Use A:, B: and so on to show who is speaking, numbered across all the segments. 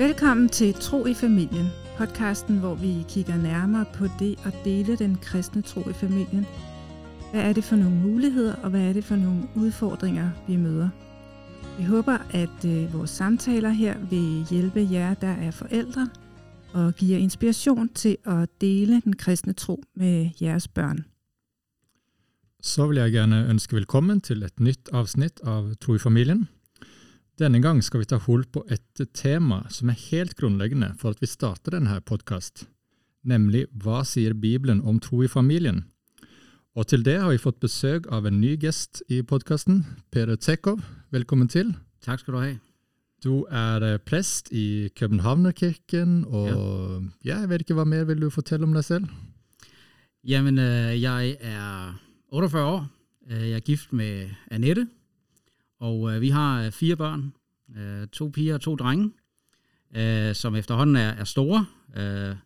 A: Velkommen til Tro i familien, podcasten, hvor vi kigger nærmere på det at dele den kristne tro i familien. Hvad er det for nogle muligheder, og hvad er det for nogle udfordringer, vi møder? Vi håber, at øh, vores samtaler her vil hjælpe jer, der er forældre, og give jer inspiration til at dele den kristne tro med jeres børn.
B: Så vil jeg gerne ønske velkommen til et nyt afsnit af Tro i familien. Denne gang skal vi ta hold på et tema som er helt grunnleggende for at vi starter denne podkast, nemlig hva sier Bibelen om tro i familien? Og til det har vi fått besøk av en ny gest i podkasten, Peder Tsekov. Velkommen til.
C: Tak skal du have.
B: Du er eh, prest i Københavnerkirken, og ja. jeg vet ikke, hva mer vil du fortelle om deg selv?
C: Jamen, øh, jeg er 48 år. Øh, Jeg er gift med Annette, og øh, vi har øh, fire børn. Øh, To piger og to drenge, øh, som efterhånden er, er store. Øh,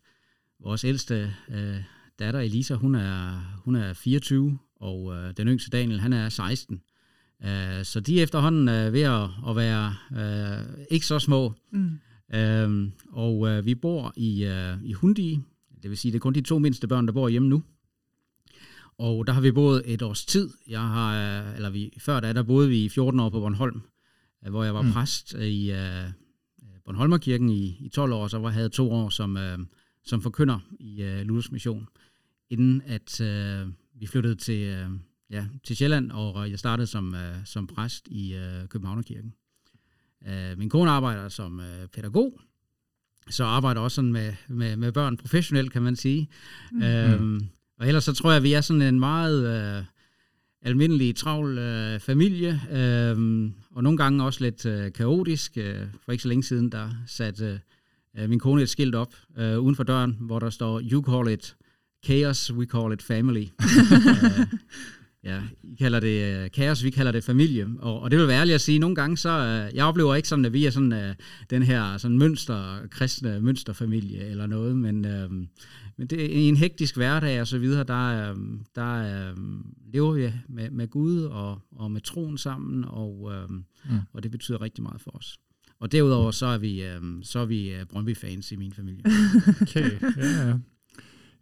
C: Vores ældste øh, datter, Elisa, hun er, hun er 24, og øh, den yngste Daniel, han er 16. Øh, Så de er efterhånden øh, ved at, at være øh, ikke så små.
A: Mm.
C: Øhm, og øh, vi bor i, øh, i Hundi, det vil sige, det er kun de to mindste børn, der bor hjemme nu. Og der har vi boet et års tid. Jeg har, øh, eller vi, før da, der boede vi i 14 år på Bornholm, øh, hvor jeg var
B: Mm.
C: præst øh, i øh, Bornholmerkirken i, i 12 år, så var jeg havde to år som, øh, som forkynder i øh, Luthers Mission, inden at øh, vi flyttede til, øh, ja, til Sjælland, og jeg startede som, øh, som præst i øh, Københavnerkirken. Øh, min kone arbejder som øh, pædagog, så arbejder også sådan med, med, med børn professionelt, kan man sige. Mm. Øhm, og ellers så tror jeg, at vi er sådan en meget øh, almindelig, travl øh, familie, øh, og nogle gange også lidt øh, kaotisk. Øh, for ikke så længe siden, der satte øh, min kone et skilt op øh, uden for døren, hvor der står, you call it chaos, we call it family. øh, Ja, I kalder det øh, kaos, vi kalder det familie. Og, og det vil være ærligt at sige, nogle gange så, øh, jeg oplever ikke sådan, at vi er sådan øh, den her sådan mønster, kristne mønsterfamilie eller noget, men, øh, men det, i en hektisk hverdag og så videre, der, øh, der øh, lever vi med, med Gud og, og med troen sammen, og, øh,
B: Mm.
C: og det betyder rigtig meget for os. Og derudover så er vi, øh, så er vi øh, Brøndby-fans i min familie.
B: Ok, ja, ja.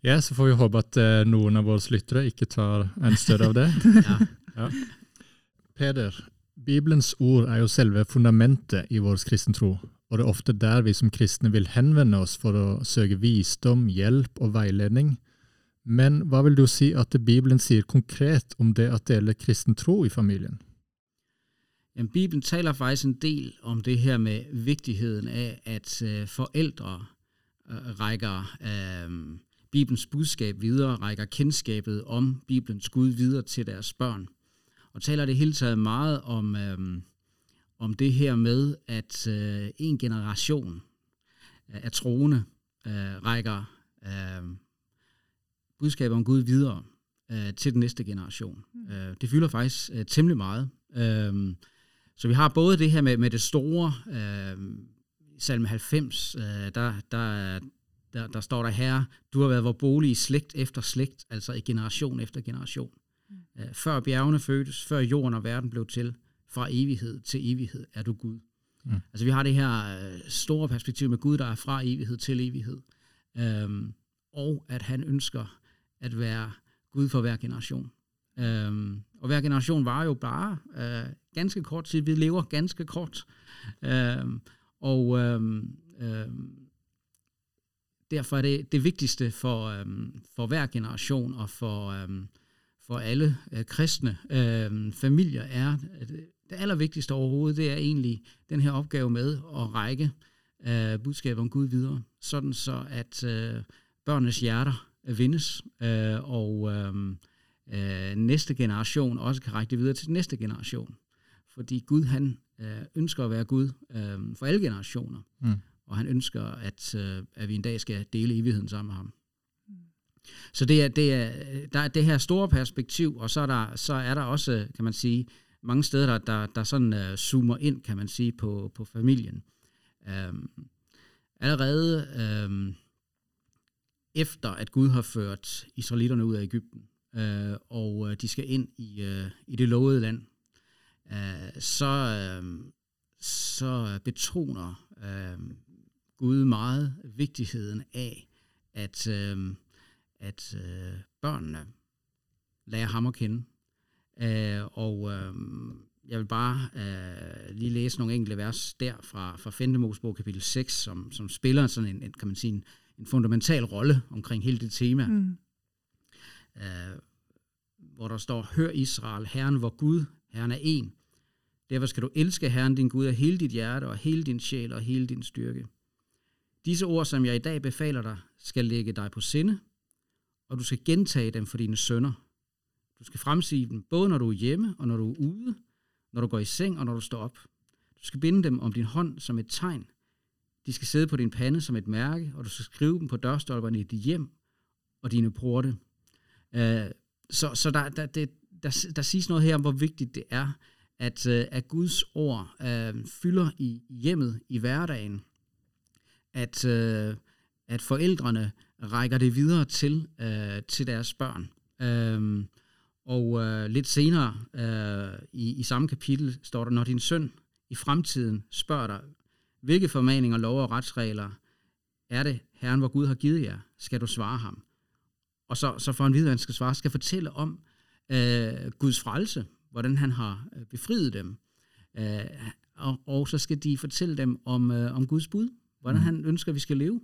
B: Ja, så får vi håpe at eh, noen av våre lyttere ikke tar en større av det.
C: Ja.
B: Peder, Bibelens ord er jo selve fundamentet i vår kristen tro, og det er ofte der vi som kristne vil henvende oss for å søke visdom, hjelp og veiledning. Men hva vil du si at Bibelen sier konkret om det at dele kristen tro i familien?
C: Jamen, Bibelen taler faktisk en del om det her med vigtigheden af, at øh, forældre øh, rækker øh, Bibelens budskab videre, rækker kendskabet om Bibelens Gud videre til deres børn. Og taler det hele taget meget om, øh, om det her med, at øh, en generation af troende øh, rækker øh, budskabet om Gud videre øh, til den næste generation. Øh, det fylder faktisk øh, temmelig meget. Øh, så vi har både det her med, med det store, øh, salme 90, øh, der, der, der, der står der her, du har været vor bolig i slægt efter slægt, altså i generation efter generation. Øh, før bjergene fødtes, før jorden og verden blev til, fra evighed til evighed er du Gud.
B: Mm.
C: Altså vi har det her øh, store perspektiv med Gud, der er fra evighed til evighed. Øhm, og at han ønsker at være Gud for hver generation. Øhm, og hver generation var jo bare øh, ganske kort tid. Vi lever ganske kort. Øhm, og øhm, øhm, derfor er det det vigtigste for, øhm, for hver generation og for, øhm, for alle øh, kristne øhm, familier er, at det allervigtigste overhovedet, det er egentlig den her opgave med at række øh, budskab om Gud videre, sådan så at øh, børnenes hjerter øh, vindes, øh, og øh, øh, næste generation også kan række det videre til den næste generation. Fordi Gud, han øh, ønsker at være Gud øh, for alle generationer,
B: Mm.
C: og han ønsker, at, øh, at vi en dag skal dele evigheden sammen med ham. Så det er, det er, der er det her store perspektiv, og så er der, så er der også, kan man sige, mange steder, der, der, der sådan uh, zoomer ind, kan man sige, på, på familien. Um, allerede um, efter, at Gud har ført israelitterne ud af Ægypten, uh, og uh, de skal ind i, uh, i det lovede land, uh, så, uh, så betoner uh, Gud meget vigtigheden af, at, uh, at uh, børnene lærer ham at kende. Øh, og øh, jeg vil bare øh, lige læse nogle enkelte vers der fra, fra 5. Mosebog kapitel 6, som, som spiller sådan en, en, kan man sige, en, en fundamental rolle omkring hele det tema. Mm. Øh, hvor der står, Hør Israel, Herren hvor Gud, Herren er en. Derfor skal du elske Herren din Gud af hele dit hjerte og hele din sjæl og hele din styrke. Disse ord, som jeg i dag befaler dig, skal lægge dig på sinde, og du skal gentage dem for dine sønner. Du skal fremsige dem, både når du er hjemme og når du er ude, når du går i seng og når du står op. Du skal binde dem om din hånd som et tegn. De skal sidde på din pande som et mærke, og du skal skrive dem på dørstolperne i dit hjem og dine porte. Uh, så så der, der, det, der, der siges noget her om, hvor vigtigt det er, at, uh, at Guds ord uh, fylder i hjemmet, i hverdagen. At, uh, at forældrene rækker det videre til, uh, til deres børn. Uh, og øh, lidt senere øh, i, i samme kapitel står der, når din søn i fremtiden spørger dig, hvilke formaninger, lov og retsregler er det, Herren, hvor Gud har givet jer, skal du svare ham. Og så, så for en videre, skal svare, skal fortælle om øh, Guds frelse, hvordan han har øh, befriet dem. Øh, og, og så skal de fortælle dem om, øh, om Guds bud, hvordan mm. han ønsker, vi skal leve.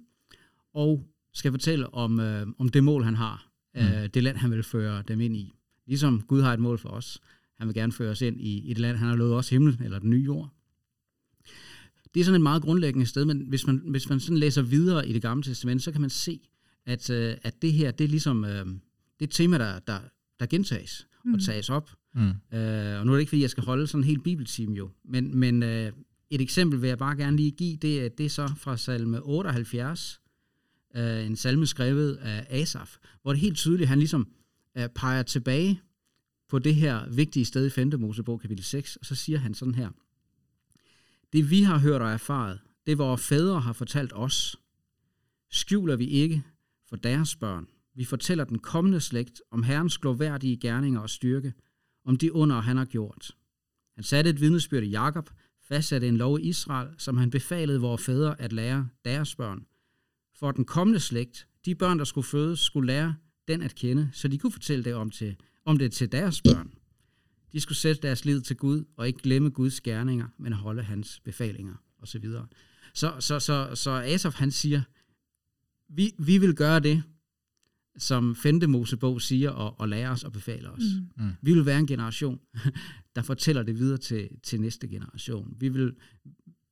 C: Og skal fortælle om, øh, om det mål, han har, øh, mm. det land, han vil føre dem ind i. Ligesom Gud har et mål for os. Han vil gerne føre os ind i, det land, han har lovet os himmel, eller den nye jord. Det er sådan et meget grundlæggende sted, men hvis man, hvis man sådan læser videre i det gamle testament, så kan man se, at, øh, at det her, det er ligesom, øh, det er et tema, der, der, der gentages mm. og tages op. Mm. Øh, og nu er det ikke, fordi jeg skal holde sådan en helt bibeltime jo, men, men øh, et eksempel vil jeg bare gerne lige give, det, det er så fra salme 78, øh, en salme skrevet af Asaf, hvor det helt tydeligt, han ligesom øh, peger tilbage på det her vigtige sted i 5. Mosebog kapitel 6, og så siger han sådan her. Det vi har hørt og erfaret, det vores fædre har fortalt os, skjuler vi ikke for deres børn. Vi fortæller den kommende slægt om Herrens gloværdige gerninger og styrke, om de under, han har gjort. Han satte et vidnesbyrd i Jakob, fastsatte en lov i Israel, som han befalede vores fædre at lære deres børn. For den kommende slægt, de børn, der skulle fødes, skulle lære den at kende, så de kunne fortælle det om, til, om det til deres børn. De skulle sætte deres lid til Gud, og ikke glemme Guds gerninger, men holde hans befalinger, osv. Så, så, så, så Asaf han siger, vi, vi vil gøre det, som 5. Mosebog siger, og, og lærer os og befaler os. Mm. Mm. Vi vil være en generation, der fortæller det videre til, til næste generation. Vi, vil,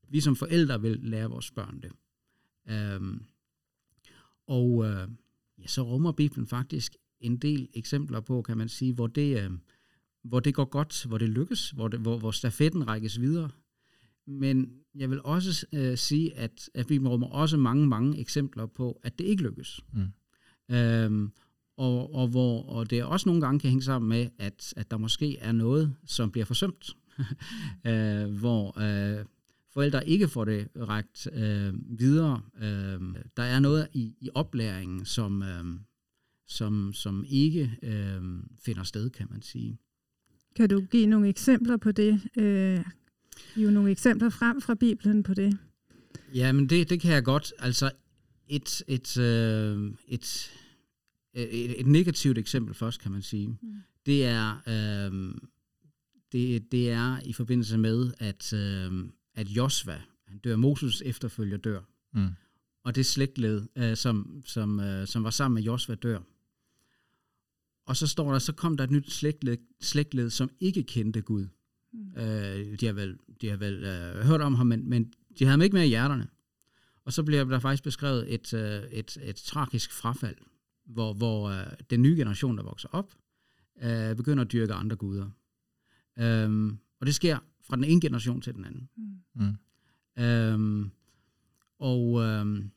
C: vi som forældre vil lære vores børn det. Um, og uh, ja, så rummer Bibelen faktisk en del eksempler på, kan man sige, hvor det, øh, hvor det går godt, hvor det lykkes, hvor, det, hvor, hvor stafetten rækkes videre. Men jeg vil også øh, sige, at, at Bibelen rummer også mange, mange eksempler på, at det ikke lykkes. Mm. Øhm, og, og, hvor, og det også nogle gange kan hænge sammen med, at, at der måske er noget, som bliver forsømt. øh, hvor øh, forældre ikke får det rækt øh, videre. Øh, der er noget i, i oplæringen, som, øh, som, som ikke øh, finder sted, kan man sige.
A: Kan du give nogle eksempler på det? Øh, give nogle eksempler frem fra Bibelen på det?
C: Ja, men det, det kan jeg godt. Altså et, et, øh, et, et, et negativt eksempel først, kan man sige. Mm. Det er... Øh, det, det er i forbindelse med, at, øh, at Josva, han dør, Moses efterfølger dør. Mm. Og det slægtled, øh, som, som, øh, som var sammen med Josva, dør. Og så står der, så kom der et nyt slægtled, slægtled som ikke kendte Gud. Mm. Øh, de har vel, de har vel øh, hørt om ham, men, men de havde ham ikke med i hjerterne. Og så bliver der faktisk beskrevet et, øh, et, et tragisk frafald, hvor, hvor øh, den nye generation, der vokser op, øh, begynder at dyrke andre guder. Øh, og det sker fra den ene generation til den anden. Mm. mm. Øhm, og, øhm,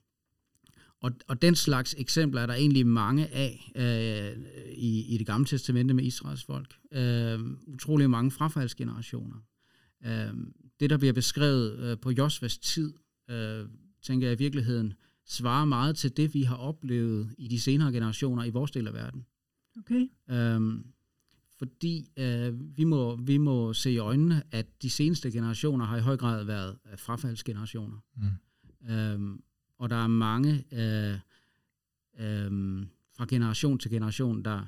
C: og, og den slags eksempler er der egentlig mange af øh, i, i det gamle testamente med Israels folk. Øh, utrolig mange frafaldsgenerationer. Øh, det, der bliver beskrevet øh, på Josvas tid, øh, tænker jeg i virkeligheden, svarer meget til det, vi har oplevet i de senere generationer i vores del af verden.
A: Okay.
C: Øh, fordi øh, vi, må, vi må se i øjnene, at de seneste generationer har i høj grad været øh, frafaldsgenerationer. Mm. Øhm, og der er mange øh, øh, fra generation til generation, der,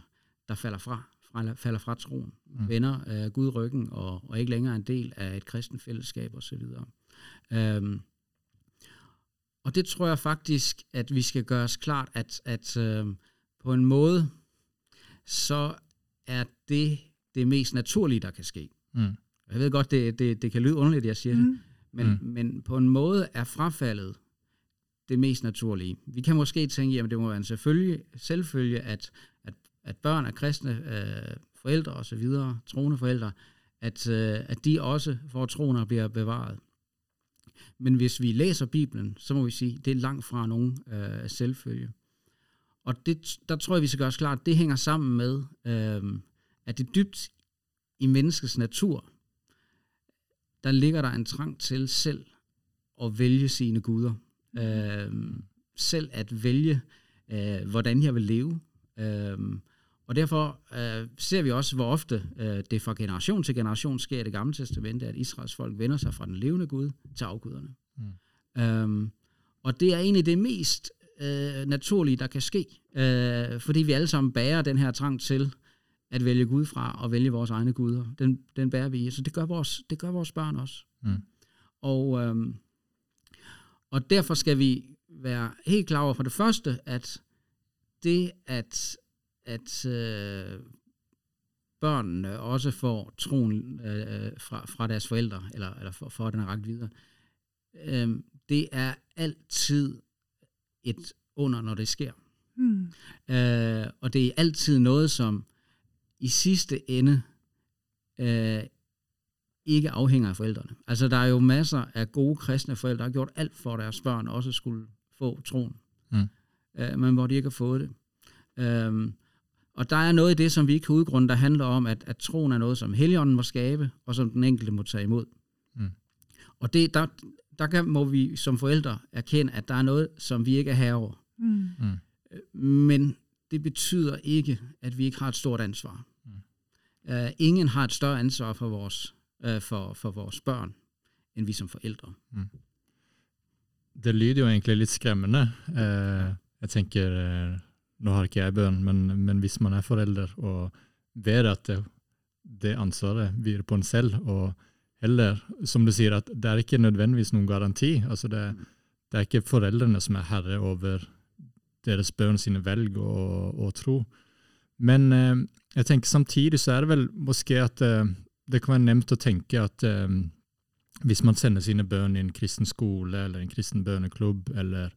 C: der falder fra, fra falder fra troen, mm. vender øh, Gud ryggen og, og ikke længere er en del af et kristen fællesskab osv. Øhm, og det tror jeg faktisk, at vi skal gøre os klart, at, at øh, på en måde, så er det det mest naturlige, der kan ske. Mm. Jeg ved godt, det, det, det kan lyde underligt, at jeg siger mm. det, men, mm. men på en måde er frafaldet det mest naturlige. Vi kan måske tænke, at det må være en selvfølge, selvfølge at, at, at børn af kristne øh, forældre og så videre, troende forældre, at, øh, at de også får troen og bliver bevaret. Men hvis vi læser Bibelen, så må vi sige, at det er langt fra nogen øh, selvfølge. Og det, der tror jeg, vi skal gøre os klart, at det hænger sammen med, øh, at det dybt i menneskets natur, der ligger der en trang til selv at vælge sine guder. Øh, selv at vælge, øh, hvordan jeg vil leve. Øh, og derfor øh, ser vi også, hvor ofte øh, det fra generation til generation sker i det gamle testamente, at Israels folk vender sig fra den levende Gud til afguderne. Mm. Øhm, og det er egentlig det mest øh, naturlige, der kan ske, øh, fordi vi alle sammen bærer den her trang til at vælge Gud fra og vælge vores egne guder. Den, den bærer vi i, så det gør vores, det gør vores børn også. Mm. Og, øhm, og derfor skal vi være helt klar over for det første, at det at at øh, børnene også får troen øh, fra, fra deres forældre, eller, eller for, for den er ragt videre, øh, det er altid et under, når det sker. Mm. Øh, og det er altid noget, som i sidste ende øh, ikke afhænger af forældrene. Altså, der er jo masser af gode kristne forældre, der har gjort alt for, at deres børn også skulle få troen. Mm. Øh, men hvor de ikke har fået det. Øh, og der er noget i det, som vi ikke kan udgrunde, der handler om, at, at troen er noget, som Helligånden må skabe, og som den enkelte må tage imod. Mm. Og det, der, der kan, må vi som forældre erkende, at der er noget, som vi ikke er herover. Mm. mm. Men det betyder ikke, at vi ikke har et stort ansvar. Mm. Uh, ingen har et større ansvar for vores, uh, for, for vores børn, end vi som forældre. Mm.
B: Det lyder jo egentlig lidt skræmmende. Uh, jeg tænker... Uh nå har ikke jeg bønn, men, men, hvis man er forelder og vet at det, det ansvaret hviler på en selv, og heller, som du sier, at det er ikke nødvendigvis noen garanti. altså det, det er ikke foreldrene som er herre over deres barn sine velg og, og tro. Men eh, jeg tenker samtidig så er det vel måske at eh, det kan være nemt å tenke at eh, hvis man sender sine barn i en kristen skole eller en kristen bønneklubb eller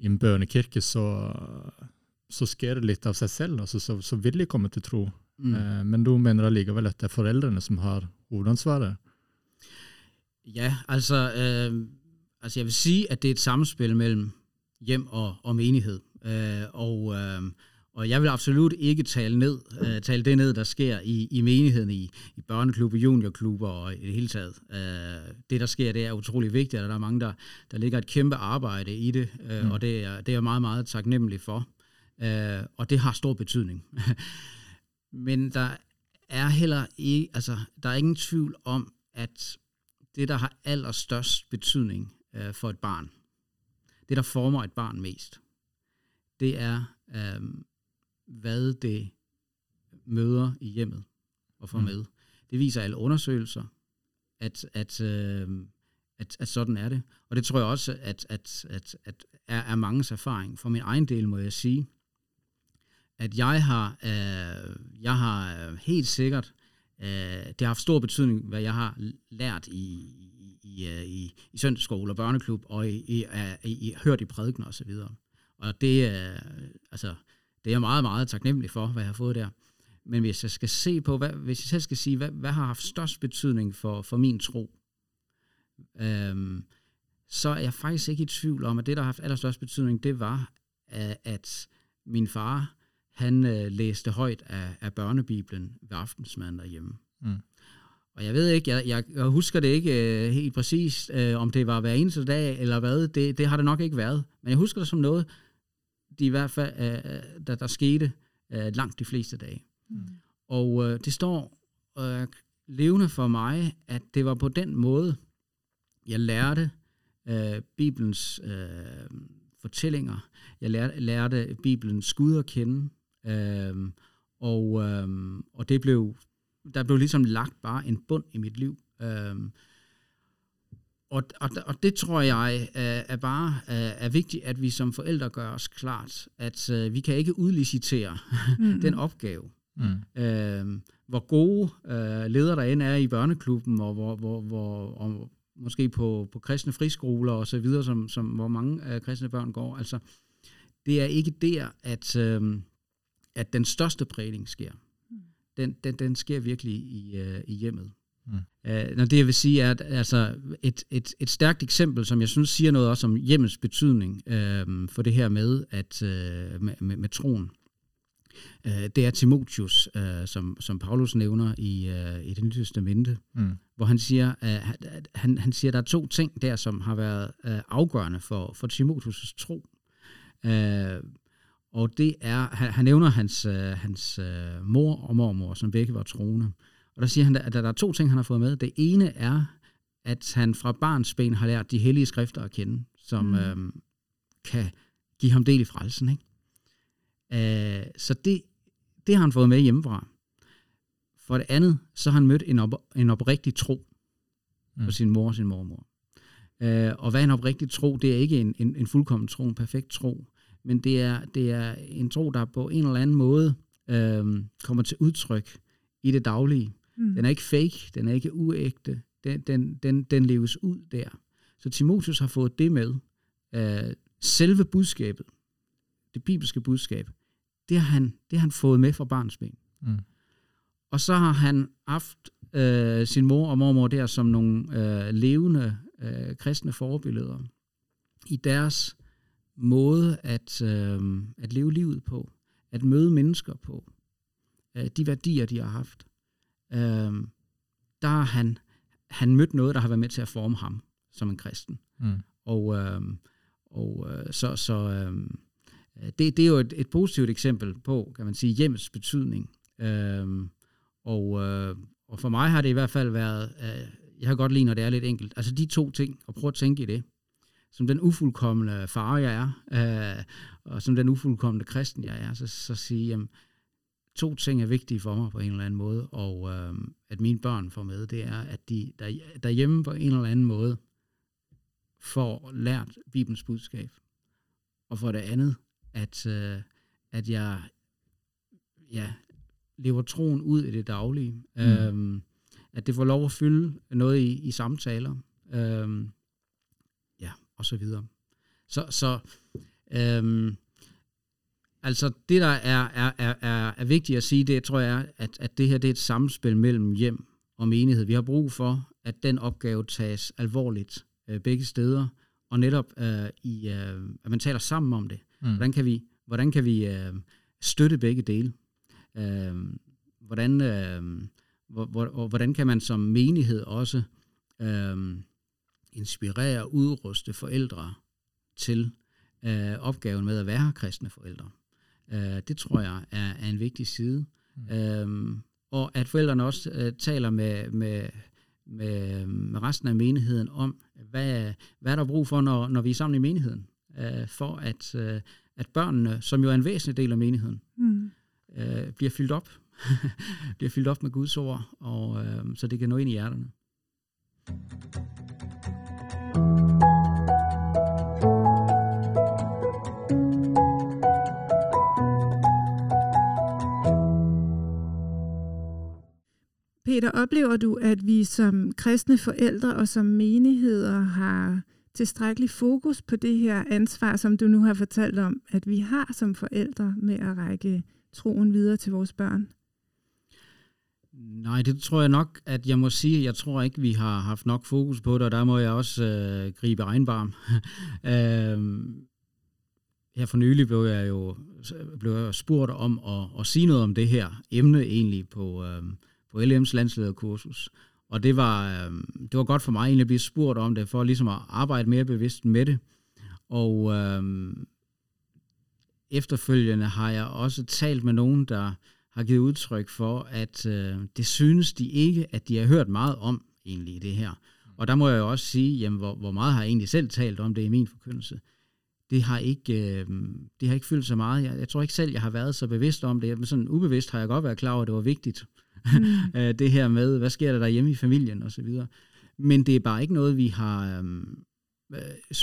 B: i en bønnekirke, så, så sker det litt av seg selv, altså, så, så, vil de komme til tro. Mm. Eh, men du mener allikevel at det er foreldrene som har hovedansvaret?
C: Ja, altså, øh, altså jeg vil sige, at det er et samspil mellem hjem og, og menighed. Øh, og, øh, og jeg vil absolut ikke tale, ned, øh, tale det ned, der sker i, i menigheden, i, i børneklubber, juniorklubber og i det hele taget. Øh, det, der sker, det er utrolig vigtigt, og der er mange, der, der ligger et kæmpe arbejde i det, øh, mm. og det er, det er jeg meget, meget taknemmelig for. Øh, og det har stor betydning. Men der er heller ikke, altså, der er ingen tvivl om, at det, der har allerstørst betydning øh, for et barn, det, der former et barn mest, det er, øh, hvad det møder i hjemmet og får mm. med. Det viser alle undersøgelser, at, at, øh, at, at sådan er det. Og det tror jeg også, at, at, at, at er, er mangens erfaring. For min egen del må jeg sige, at jeg har, øh, jeg har øh, helt sikkert, øh, det har haft stor betydning, hvad jeg har lært i, i, øh, i, i søndagsskole og børneklub, og i, i, i, i, hørt i prædikener osv. Og, det, øh, altså, det er jeg meget, meget taknemmelig for, hvad jeg har fået der. Men hvis jeg skal se på, hvad, hvis jeg selv skal sige, hvad, hvad har haft størst betydning for, for min tro, øhm, så er jeg faktisk ikke i tvivl om, at det, der har haft allerstørst betydning, det var, at min far han øh, læste højt af, af børnebiblen ved aftensmaden derhjemme. Mm. Og jeg ved ikke, jeg, jeg, jeg husker det ikke øh, helt præcist, øh, om det var hver eneste dag eller hvad. Det, det har det nok ikke været. Men jeg husker det som noget, de i hvert fald, øh, der, der skete øh, langt de fleste dage. Mm. Og øh, det står øh, levende for mig, at det var på den måde, jeg lærte øh, Bibelens øh, fortællinger. Jeg lærte, lærte Bibelens Gud at kende. Øh, og, øh, og det blev, der blev ligesom lagt bare en bund i mit liv. Øh, og, og, og det tror jeg er, er bare er, er vigtigt, at vi som forældre gør os klart, at uh, vi kan ikke udlicitere mm. den opgave. Mm. Uh, hvor gode uh, ledere der end er i børneklubben, og hvor, hvor, hvor og måske på, på kristne friskoler og så videre, som, som, hvor mange uh, kristne børn går. Altså, det er ikke der, at, uh, at den største prægning sker. Den, den, den sker virkelig i, uh, i hjemmet. Mm. Uh, når det jeg vil sige er, at altså, et, et, et stærkt eksempel, som jeg synes siger noget også om hjemmets betydning uh, for det her med, at, uh, med, med, med troen, uh, det er Timotius, uh, som, som Paulus nævner i, uh, i det nye testamente, mm. hvor han siger, uh, han, han siger, at der er to ting der, som har været uh, afgørende for, for Timotius' tro. Uh, og det er, han, han nævner hans, uh, hans uh, mor og mormor, som begge var troende. Og der siger han, at der er to ting, han har fået med. Det ene er, at han fra barns ben har lært de hellige skrifter at kende, som mm. øhm, kan give ham del i frelsen. Ikke? Øh, så det, det har han fået med hjemmefra. For det andet, så har han mødt en, op, en oprigtig tro mm. på sin mor og sin mormor. Øh, og hvad en oprigtig tro? Det er ikke en, en, en fuldkommen tro, en perfekt tro, men det er, det er en tro, der på en eller anden måde øh, kommer til udtryk i det daglige. Mm. Den er ikke fake, den er ikke uægte, den, den, den, den leves ud der. Så Timotheus har fået det med. Uh, selve budskabet, det bibelske budskab, det har han, det har han fået med fra barns ben. Mm. Og så har han haft uh, sin mor og mormor der som nogle uh, levende uh, kristne forbilleder i deres måde at, uh, at leve livet på, at møde mennesker på, uh, de værdier, de har haft øh, der har han, han mødt noget, der har været med til at forme ham som en kristen. Mm. Og, øh, og øh, så, så øh, det, det er jo et, et positivt eksempel på, kan man sige, hjemmets betydning. Øh, og, øh, og for mig har det i hvert fald været, øh, jeg har godt lide, når det er lidt enkelt. Altså de to ting, og prøv at tænke i det. Som den ufuldkommende far, jeg er, øh, og som den ufuldkommende kristen, jeg er, så, så sige, jamen, to ting er vigtige for mig på en eller anden måde, og øh, at mine børn får med, det er, at de der, derhjemme på en eller anden måde får lært Bibelens budskab. Og for det andet, at, øh, at jeg ja, lever troen ud i det daglige. Mm. Øh, at det får lov at fylde noget i, i samtaler. Øh, og så videre. Så, så øh, Altså det, der er, er, er, er, er vigtigt at sige, det tror jeg er, at, at det her det er et samspil mellem hjem og menighed. Vi har brug for, at den opgave tages alvorligt øh, begge steder, og netop øh, i, øh, at man taler sammen om det. Mm. Hvordan kan vi, hvordan kan vi øh, støtte begge dele? Øh, hvordan, øh, hvor, hvor, hvordan kan man som menighed også øh, inspirere og udruste forældre til øh, opgaven med at være kristne forældre? Øh, det tror jeg er, er en vigtig side. Mm. Øhm, og at forældrene også øh, taler med, med, med, med resten af menigheden om, hvad, hvad er der brug for, når, når vi er sammen i menigheden, øh, for at, øh, at børnene, som jo er en væsentlig del af menigheden, mm. øh, bliver fyldt op. bliver fyldt op med Guds ord, og, øh, så det kan nå ind i hjerterne.
A: Peter, oplever du, at vi som kristne forældre og som menigheder har tilstrækkelig fokus på det her ansvar, som du nu har fortalt om, at vi har som forældre med at række troen videre til vores børn?
C: Nej, det tror jeg nok, at jeg må sige, jeg tror ikke, vi har haft nok fokus på det, og der må jeg også øh, gribe regnbarm. øh, her for nylig blev jeg jo blev jeg spurgt om at, at sige noget om det her emne egentlig på, øh, på LM's landslederkursus. Og det var, øh, det var godt for mig egentlig at blive spurgt om det, for ligesom at arbejde mere bevidst med det. Og øh, efterfølgende har jeg også talt med nogen, der har givet udtryk for, at øh, det synes de ikke, at de har hørt meget om egentlig det her. Og der må jeg jo også sige, jamen, hvor, hvor meget har jeg egentlig selv talt om det i min forkyndelse. det har ikke, øh, det har ikke fyldt så meget. Jeg, jeg tror ikke selv, jeg har været så bevidst om det. Men sådan ubevidst har jeg godt været klar over, at det var vigtigt. Mm. det her med, hvad sker der derhjemme i familien og så videre. Men det er bare ikke noget, vi har... Øh,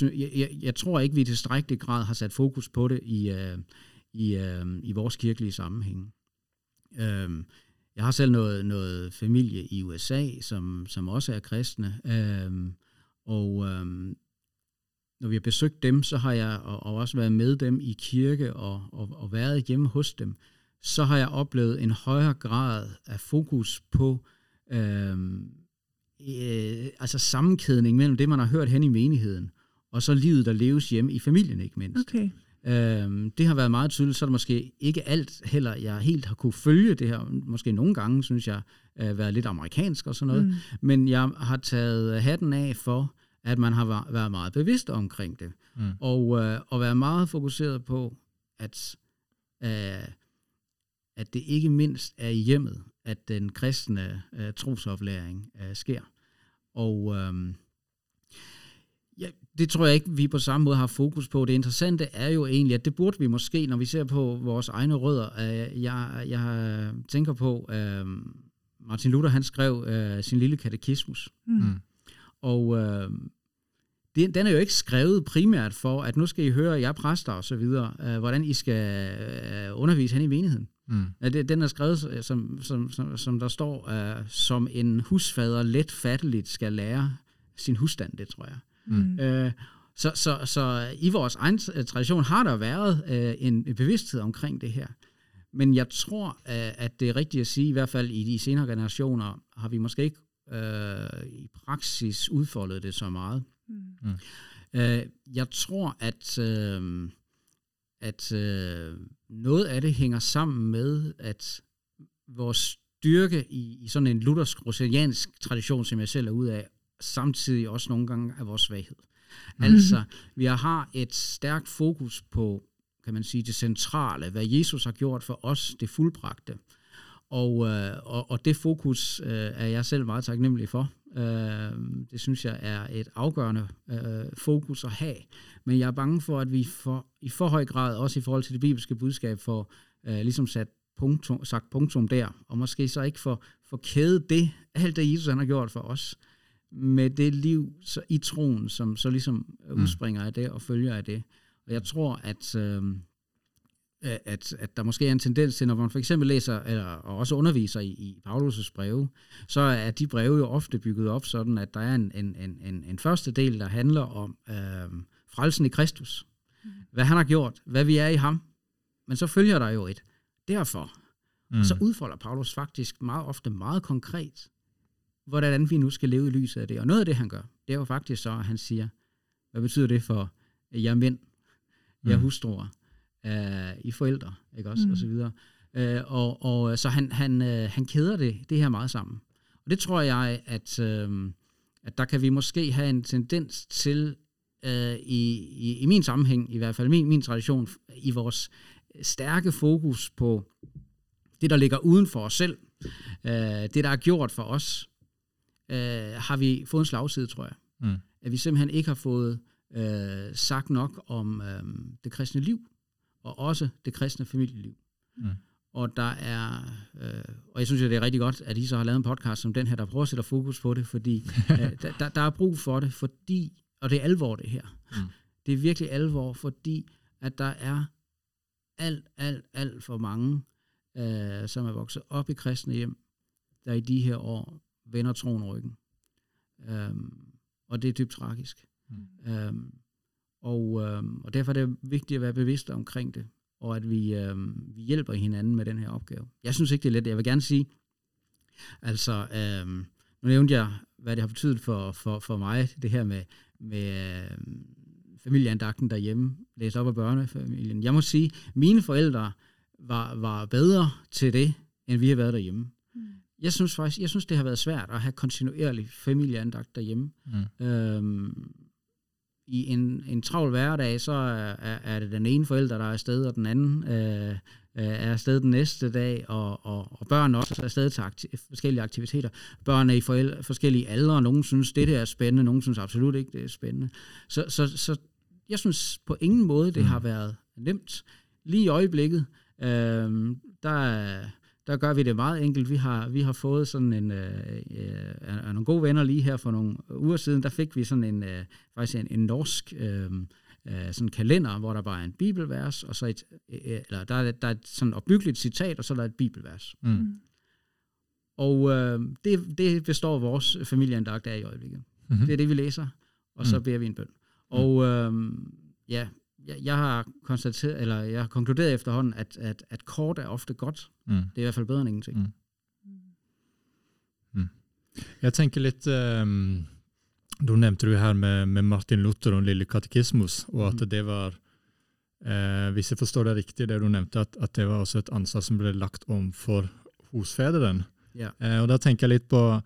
C: jeg, jeg, jeg tror ikke, vi i tilstrækkelig grad har sat fokus på det i, øh, i, øh, i vores kirkelige sammenhæng. Øhm, jeg har selv noget, noget familie i USA, som, som også er kristne, øhm, og øhm, når vi har besøgt dem, så har jeg og, og også været med dem i kirke og, og, og været hjemme hos dem, så har jeg oplevet en højere grad af fokus på øhm, øh, altså sammenkædning mellem det, man har hørt hen i menigheden, og så livet, der leves hjemme i familien, ikke mindst.
A: Okay.
C: Øh, det har været meget tydeligt, så er det måske ikke alt heller, jeg helt har kunne følge det her. Måske nogle gange, synes jeg, øh, været lidt amerikansk og sådan noget. Mm. Men jeg har taget hatten af for, at man har været meget bevidst omkring det. Mm. Og, øh, og været meget fokuseret på, at, øh, at det ikke mindst er i hjemmet, at den kristne øh, trosoplæring øh, sker. Og øh, ja, det tror jeg ikke, vi på samme måde har fokus på. Det interessante er jo egentlig, at det burde vi måske, når vi ser på vores egne rødder. Øh, jeg, jeg tænker på, øh, Martin Luther han skrev øh, sin lille katekismus. Mm. mm. Og øh, den, den er jo ikke skrevet primært for, at nu skal I høre, jeg præster og så videre, øh, hvordan I skal øh, undervise hen i menigheden. Mm. Det, den er skrevet, øh, som, som, som, som der står, uh, som en husfader let fatteligt skal lære sin husstand, det tror jeg. Mm. Uh, så, så, så i vores egen tradition har der været uh, en bevidsthed omkring det her. Men jeg tror, uh, at det er rigtigt at sige, i hvert fald i de senere generationer, har vi måske ikke uh, i praksis udfoldet det så meget. Mm. Uh, jeg tror, at... Uh, at øh, noget af det hænger sammen med, at vores styrke i, i sådan en luthersk rosaniansk tradition, som jeg selv er ud af, samtidig også nogle gange er vores svaghed. Mm. Altså, vi har et stærkt fokus på, kan man sige, det centrale, hvad Jesus har gjort for os, det fuldbragte. Og, øh, og, og det fokus øh, er jeg selv meget taknemmelig for. Øh, det synes jeg er et afgørende øh, fokus at have. Men jeg er bange for, at vi for, i for høj grad, også i forhold til det bibelske budskab, får øh, ligesom sat punktum, sagt punktum der, og måske så ikke for, for kædet det, alt det Jesus han har gjort for os, med det liv så, i troen, som så ligesom mm. udspringer af det og følger af det. Og jeg tror, at... Øh, at, at der måske er en tendens til, når man for eksempel læser eller, og også underviser i, i Paulus' breve, så er de breve jo ofte bygget op sådan, at der er en, en, en, en første del, der handler om øh, frelsen i Kristus. Mm. Hvad han har gjort, hvad vi er i ham. Men så følger der jo et derfor. Mm. Og så udfolder Paulus faktisk meget ofte meget konkret, hvordan vi nu skal leve i lyset af det. Og noget af det, han gør, det er jo faktisk så, at han siger, hvad betyder det for jer mænd, jer mm. hustruer, øh, i forældre, ikke også, mm. og så videre. Øh, og, og så han, han, øh, han keder det, det her meget sammen. Og det tror jeg, at, øh, at der kan vi måske have en tendens til, øh, i, i, i min sammenhæng, i hvert fald min, min tradition, i vores stærke fokus på det, der ligger uden for os selv, øh, det, der er gjort for os, øh, har vi fået en slagside, tror jeg. Mm. At vi simpelthen ikke har fået øh, sagt nok om øh, det kristne liv og også det kristne familieliv. Mm. Og der er, øh, og jeg synes, at det er rigtig godt, at I så har lavet en podcast som den her, der prøver at sætte fokus på det, fordi øh, der, der er brug for det, fordi, og det er alvor det her. Mm. Det er virkelig alvor, fordi at der er alt, alt, alt for mange, øh, som er vokset op i kristne hjem, der i de her år vender troen ryggen. Um, og det er dybt tragisk. Mm. Um, og, øh, og derfor er det vigtigt at være bevidst omkring det, og at vi, øh, vi hjælper hinanden med den her opgave. Jeg synes ikke, det er let. Jeg vil gerne sige, altså, øh, nu nævnte jeg, hvad det har betydet for, for, for mig, det her med, med øh, familieandagten derhjemme, læse op af børnefamilien. Jeg må sige, mine forældre var, var bedre til det, end vi har været derhjemme. Jeg synes faktisk, jeg synes, det har været svært at have kontinuerlig familieandagt derhjemme. Mm. Øhm, i en, en travl hverdag, så er, er det den ene forælder, der er afsted, og den anden øh, øh, er afsted den næste dag, og, og, og børn også er afsted til akti- forskellige aktiviteter. Børn er i forældre, forskellige aldre, nogen synes, det der er spændende, nogen synes absolut ikke, det er spændende. Så, så, så jeg synes på ingen måde, det
B: Mm.
C: har været nemt. Lige i øjeblikket, øh, der, der gør vi det meget enkelt. Vi har, vi har fået sådan en, øh, øh, nogle gode venner lige her for nogle uger siden, der fik vi sådan en, øh, faktisk en, en norsk øh, øh, sådan kalender, hvor der bare er en bibelvers, og så et, øh, eller der er, der er et sådan opbyggeligt citat, og så er der et bibelvers.
B: Mm.
C: Og øh, det, det består vores familieandagt af i øjeblikket.
B: Mhm.
C: Det er det, vi læser, og så
B: Mm.
C: beder vi en bøn. Og øh, ja, jeg, jeg har konstateret, eller jeg har konkluderet efterhånden, at, at, at kort er ofte godt.
B: Mm.
C: Det er i hvert fald bedre end ingenting.
B: Mm. Jeg tenker litt um, Da nevnte du her med, med Martin Luther og den lille katekismus, og at
C: Mhm.
B: det var eh, Hvis jeg forstår det riktig, det du nevnte, at, at det var også et ansvar som ble lagt om for husfederen.
C: Ja.
B: Eh, og da tenker jeg litt på,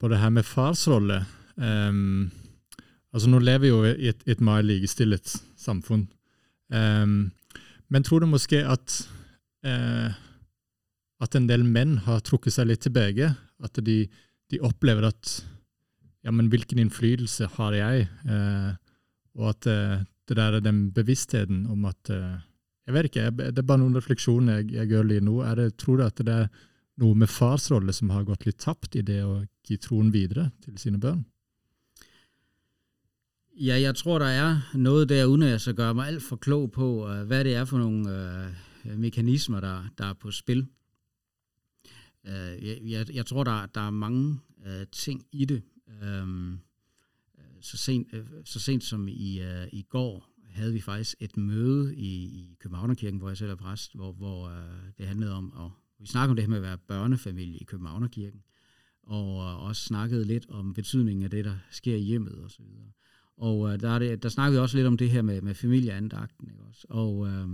B: på det her med farsrolle. Um, altså Nå lever vi jo i et, et mer likestillet samfunn. Um, men tror du måske at eh, at en del menn har trukket seg litt tilbake. At de, de opplever at ja, men hvilken innflytelse har jeg? Eh, og at uh, det der er den bevisstheten om at uh, Jeg vet ikke, jeg, det er bare noen refleksjoner jeg, jeg gjør lige nå. Er det, tror du at det er noe med fars rolle som har gått litt tapt i det å gi troen videre til sine børn?
C: Ja, jeg tror, der er noget der, uden at jeg så gør mig alt for klog på, øh, hvad det er for nogle øh, mekanismer, der, der er på spil. Øh, jeg, jeg, jeg tror, der, der er mange øh, ting i det. Øh, så, sent, øh, så sent som i, øh, i går havde vi faktisk et møde i, i Københavnerkirken, hvor jeg selv er præst, hvor, hvor øh, det handlede om, at vi snakkede om det her med at være børnefamilie i Københavnerkirken, og øh, også snakkede lidt om betydningen af det, der sker i hjemmet og så videre. Og øh, der, er det, der snakkede vi også lidt om det her med, med familieandagten. Ikke også? Og, øh,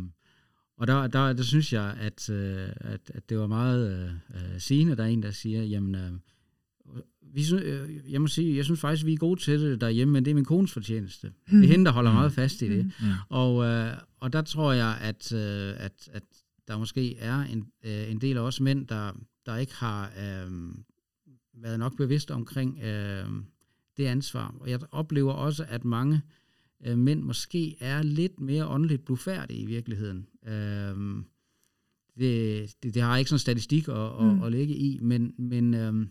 C: og der, der, der synes jeg, at, øh, at, at det var meget øh, øh, sigende. Der er en, der siger, jamen, øh, vi øh, jeg må sige, jeg synes faktisk, vi er gode til det derhjemme, men det er min kones fortjeneste. Det er hende, der holder
B: Mm.
C: meget fast i det.
A: Mm.
B: Mm.
C: Og, øh, og der tror jeg, at, øh, at, at der måske er en, øh, en del af os mænd, der, der ikke har øh, været nok bevidst omkring øh, det ansvar. Og jeg oplever også, at mange øh, mænd måske er lidt mere åndeligt blufærdige i virkeligheden. Øh, det, det, det har jeg ikke sådan statistik at, at,
A: Mm.
C: at lægge i, men, men øh,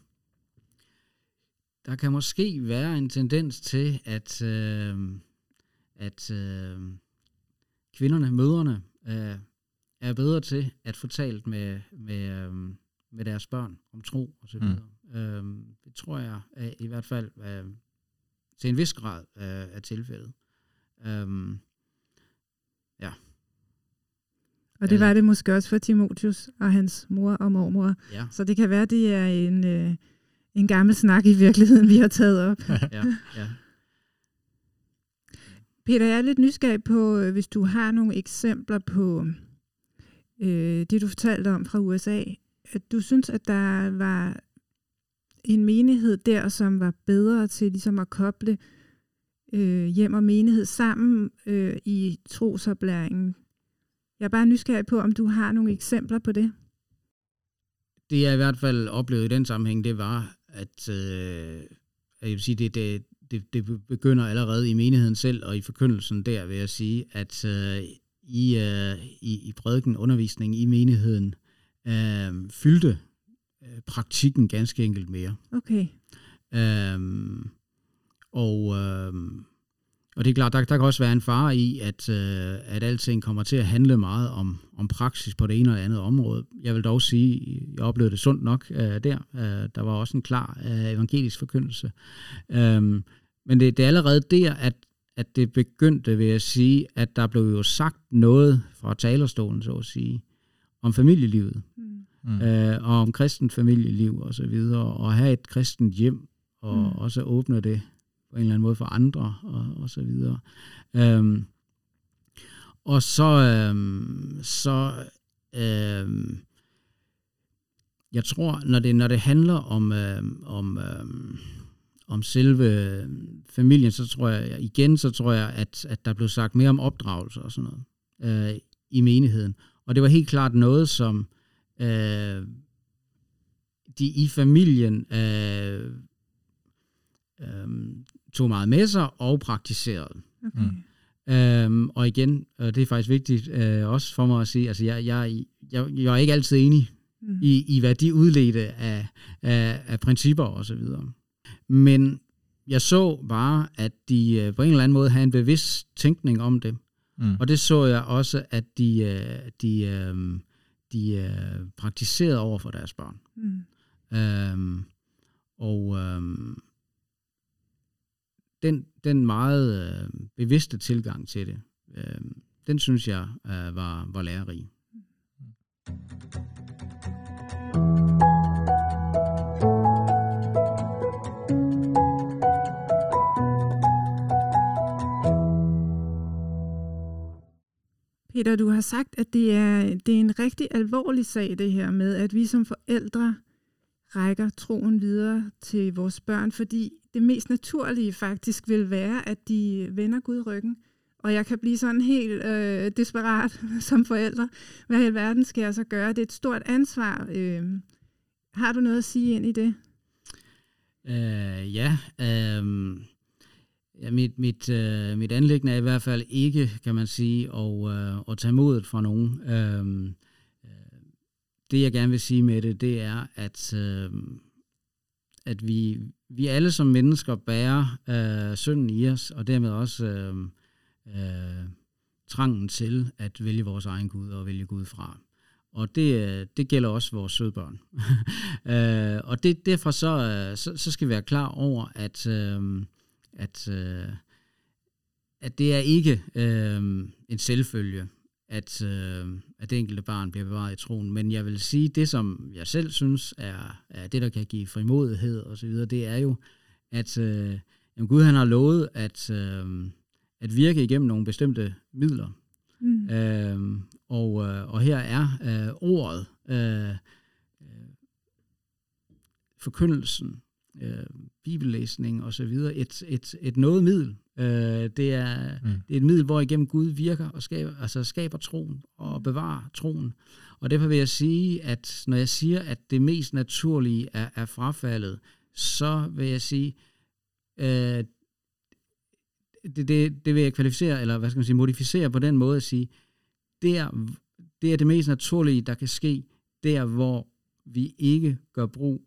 C: der kan måske være en tendens til, at, øh, at øh, kvinderne, mødrene, øh, er bedre til at få talt med, med, øh, med deres børn om tro og så
B: Mm.
C: Øh, det tror jeg er, i hvert fald øh, til en vis grad øh, er tilfældet. Øh,
A: Og det
C: Øh.
A: var det måske også for Timotius og hans mor og mormor.
C: ja,
A: Så det kan være, det er en, øh, en gammel snak i virkeligheden, vi har taget op.
C: ja, ja.
A: Peter, jeg er lidt nysgerrig på, øh, hvis du har nogle eksempler på øh, det, du fortalte om fra USA. At du synes, at der var en menighed der, som var bedre til ligesom at koble øh, hjem og menighed sammen øh, i trosoplæringen. Jeg er bare nysgerrig på, om du har nogle eksempler på det.
C: det jeg i hvert fald oplevede i den sammenhæng, det var, at øh, jeg vil sige, det, det, det, det begynder allerede i menigheden selv, og i forkyndelsen der, vil jeg sige, at øh, i, øh, i, i prædiken, undervisningen i menigheden, øh, fyldte øh, praktikken ganske enkelt mere.
A: Okay.
C: Øhm, og, øhm, og det er klart, der, der kan også være en fare i, at, øh, at alting kommer til at handle meget om, om praksis på det ene eller andet område. Jeg vil dog sige, jeg oplevede det sundt nok øh, der. Øh, der var også en klar øh, evangelisk forkyndelse. Øhm, men det, det er allerede der, at, at det begyndte, vil jeg sige, at der blev jo sagt noget fra talerstolen, så at sige, om familielivet
A: Mm.
C: Øh, og om kristent familieliv og så videre, og have et kristent hjem, og
A: mm.
C: også åbne det på en eller anden måde for andre, og, og så videre. Øhm, og så, øhm, så øhm, jeg tror, når det, når det handler om, øhm, om, øhm, om selve familien, så tror jeg, igen, så tror jeg, at, at der blev sagt mere om opdragelse og sådan noget øh, i menigheden. Og det var helt klart noget, som øh, de i familien øh, øh, tog meget med sig og praktiserede.
A: Okay.
B: Mm.
C: Øhm, og igen, og det er faktisk vigtigt øh, også for mig at sige, altså jeg, jeg, jeg, jeg er ikke altid enig mm. i, i, hvad de udledte af, af, af principper og så videre. Men jeg så bare, at de øh, på en eller anden måde havde en bevidst tænkning om det. Mm. Og det så jeg også, at de, øh, de, øh, de øh, praktiserede over for deres børn. Mm. Øhm, og øhm, den, den meget øh, bevidste tilgang til det, øh, den synes jeg øh, var, var lærerig.
A: Peter, du har sagt, at det er, det er en rigtig alvorlig sag, det her med, at vi som forældre rækker troen videre til vores børn, fordi det mest naturlige faktisk vil være, at de vender Gud ryggen. Og jeg kan blive sådan helt øh, desperat som forældre. Hvad i alverden skal jeg så gøre? Det er et stort ansvar. Øh, har du noget at sige ind i det?
C: Øh, ja, øh, ja, mit, mit, øh, mit anlæggende er i hvert fald ikke, kan man sige, at, øh, at tage modet fra nogen. Øhm, øh, det jeg gerne vil sige med det, det er, at, øh, at vi, vi alle som mennesker bærer øh, synden i os, og dermed også øh, øh, trangen til at vælge vores egen Gud og vælge Gud fra. Og det, øh, det gælder også vores sødbørn. øh, og det, derfor så, øh, så, så skal vi være klar over, at, Øh, at, uh, at det er ikke uh, en selvfølge, at, uh, at det enkelte barn bliver bevaret i troen. Men jeg vil sige, det som jeg selv synes er, er det, der kan give frimodighed og så videre, det er jo, at uh, jamen Gud han har lovet at, uh, at virke igennem nogle bestemte midler. Mm. Uh, og, uh, og her er uh, ordet, uh, forkyndelsen, uh, bibellæsning og så videre, et, et, et noget middel. Uh, det, er, mm. det er et middel, hvor igennem Gud virker og skaber, altså skaber troen og bevarer troen. Og derfor vil jeg sige, at når jeg siger, at det mest naturlige er, er frafaldet, så vil jeg sige, uh, det, det, det vil jeg kvalificere, eller hvad skal man sige, modificere på den måde at sige, det er, det er det mest naturlige, der kan ske, der hvor vi ikke gør brug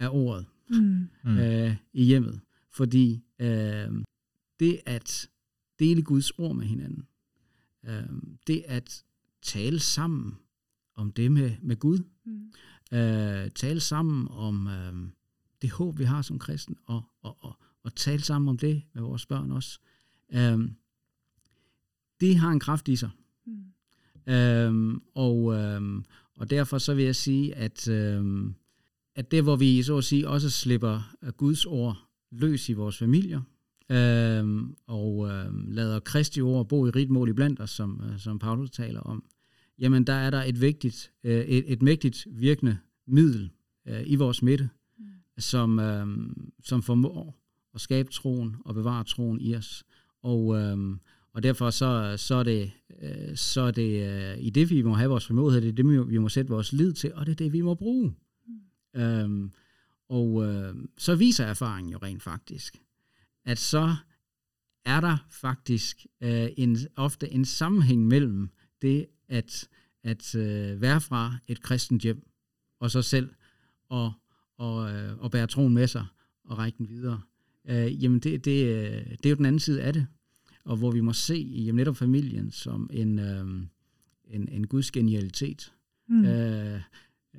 C: af ordet mm. øh, i hjemmet. Fordi øh, det at dele Guds ord med hinanden, øh, det at tale sammen om det med, med Gud, mm. øh, tale sammen om øh, det håb, vi har som kristen, og, og, og, og tale sammen om det med vores børn også. Øh, det har en kraft i sig. Mm. Øh, og, øh, og derfor så vil jeg sige, at øh, at det, hvor vi så at sige også slipper Guds ord løs i vores familier, øh, og øh, lader Kristi ord bo i rigt mål iblandt os, som, øh, som Paulus taler om, jamen der er der et vigtigt, øh, et, et mægtigt virkende middel øh, i vores midte, mm. som, øh, som formår at skabe troen og bevare troen i os. Og, øh, og derfor så, så er det, øh, så er det øh, i det, vi må have vores formodighed, det er det, vi må, vi må sætte vores lid til, og det er det, vi må bruge. Øhm, og øh, så viser erfaringen jo rent faktisk, at så er der faktisk øh, en, ofte en sammenhæng mellem det at, at øh, være fra et kristent hjem, og så selv og, og, øh, og bære troen med sig og række den videre. Øh, jamen det, det, øh, det er jo den anden side af det, og hvor vi må se jamen netop familien som en, øh, en, en Guds genialitet. Mm. Øh,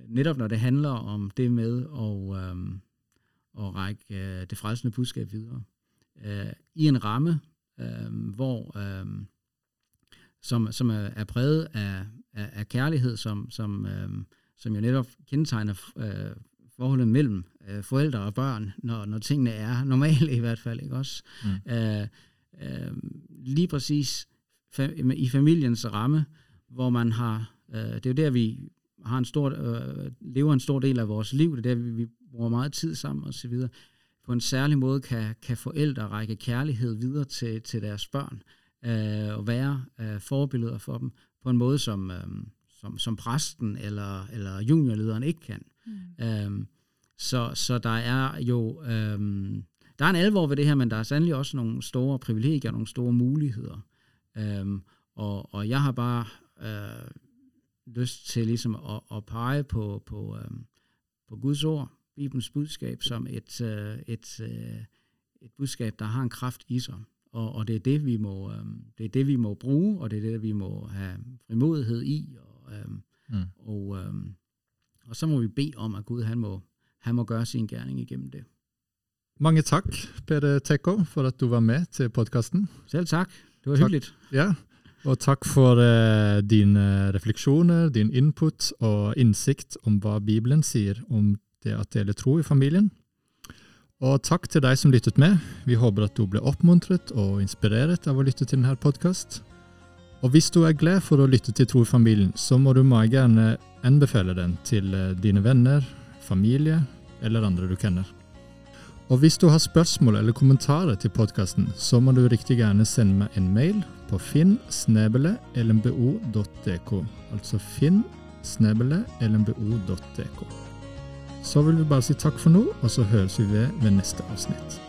C: netop når det handler om det med at, øh, at række øh, det frelsende budskab videre. Øh, I en ramme, øh, hvor øh, som, som er, er præget af, af, af kærlighed, som, som, øh, som jo netop kendetegner øh, forholdet mellem øh, forældre og børn, når, når tingene er normale i hvert fald, ikke også? Mm. Øh, øh, lige præcis fa- i familiens ramme, hvor man har, øh, det er jo der, vi har en stor, øh, lever en stor del af vores liv, det er der, vi, vi bruger meget tid sammen og så videre. På en særlig måde kan, kan forældre række kærlighed videre til, til deres børn, øh, og være øh, forbilleder for dem, på en måde, som, øh, som, som præsten eller, eller juniorlederen ikke kan. Mm. Øh, så, så der er jo øh, der er en alvor ved det her, men der er sandelig også nogle store privilegier, nogle store muligheder. Øhm, og, og jeg har bare øh, lyst til ligesom at, at pege på, på, øh, på Guds ord, Bibelens budskab, som et, øh, et, øh, et budskab, der har en kraft i sig. Og, og det, er det, vi må, øh, det er det, vi må bruge, og det er det, vi må have frimodighed i. Og, øh, mm. og, øh, og så må vi bede om, at Gud han må, han må gøre sin gerning igennem det.
B: Mange tak, Peder Tekko, for at du var med til podcasten.
C: Selv tak. Det var tak. hyggeligt.
B: Ja, og takk for eh, uh, dine eh, refleksjoner, din input og innsikt om hva Bibelen sier om det at dele tro i familien. Og takk til deg som lyttet med. Vi håper at du ble oppmuntret og inspirert av å lytte til denne podkasten. Og hvis du er glad for å lytte til Tro i familien, så må du meget gjerne anbefale den til eh, dine venner, familie eller andre du kjenner. Og hvis du har spørgsmål eller kommentarer til podkasten, så må du riktig gjerne sende meg en mail på finn.lmbo.dk. Altså finn.lmbo.dk. Så vil vi bare si takk for nå, og så høres vi ved ved neste avsnitt.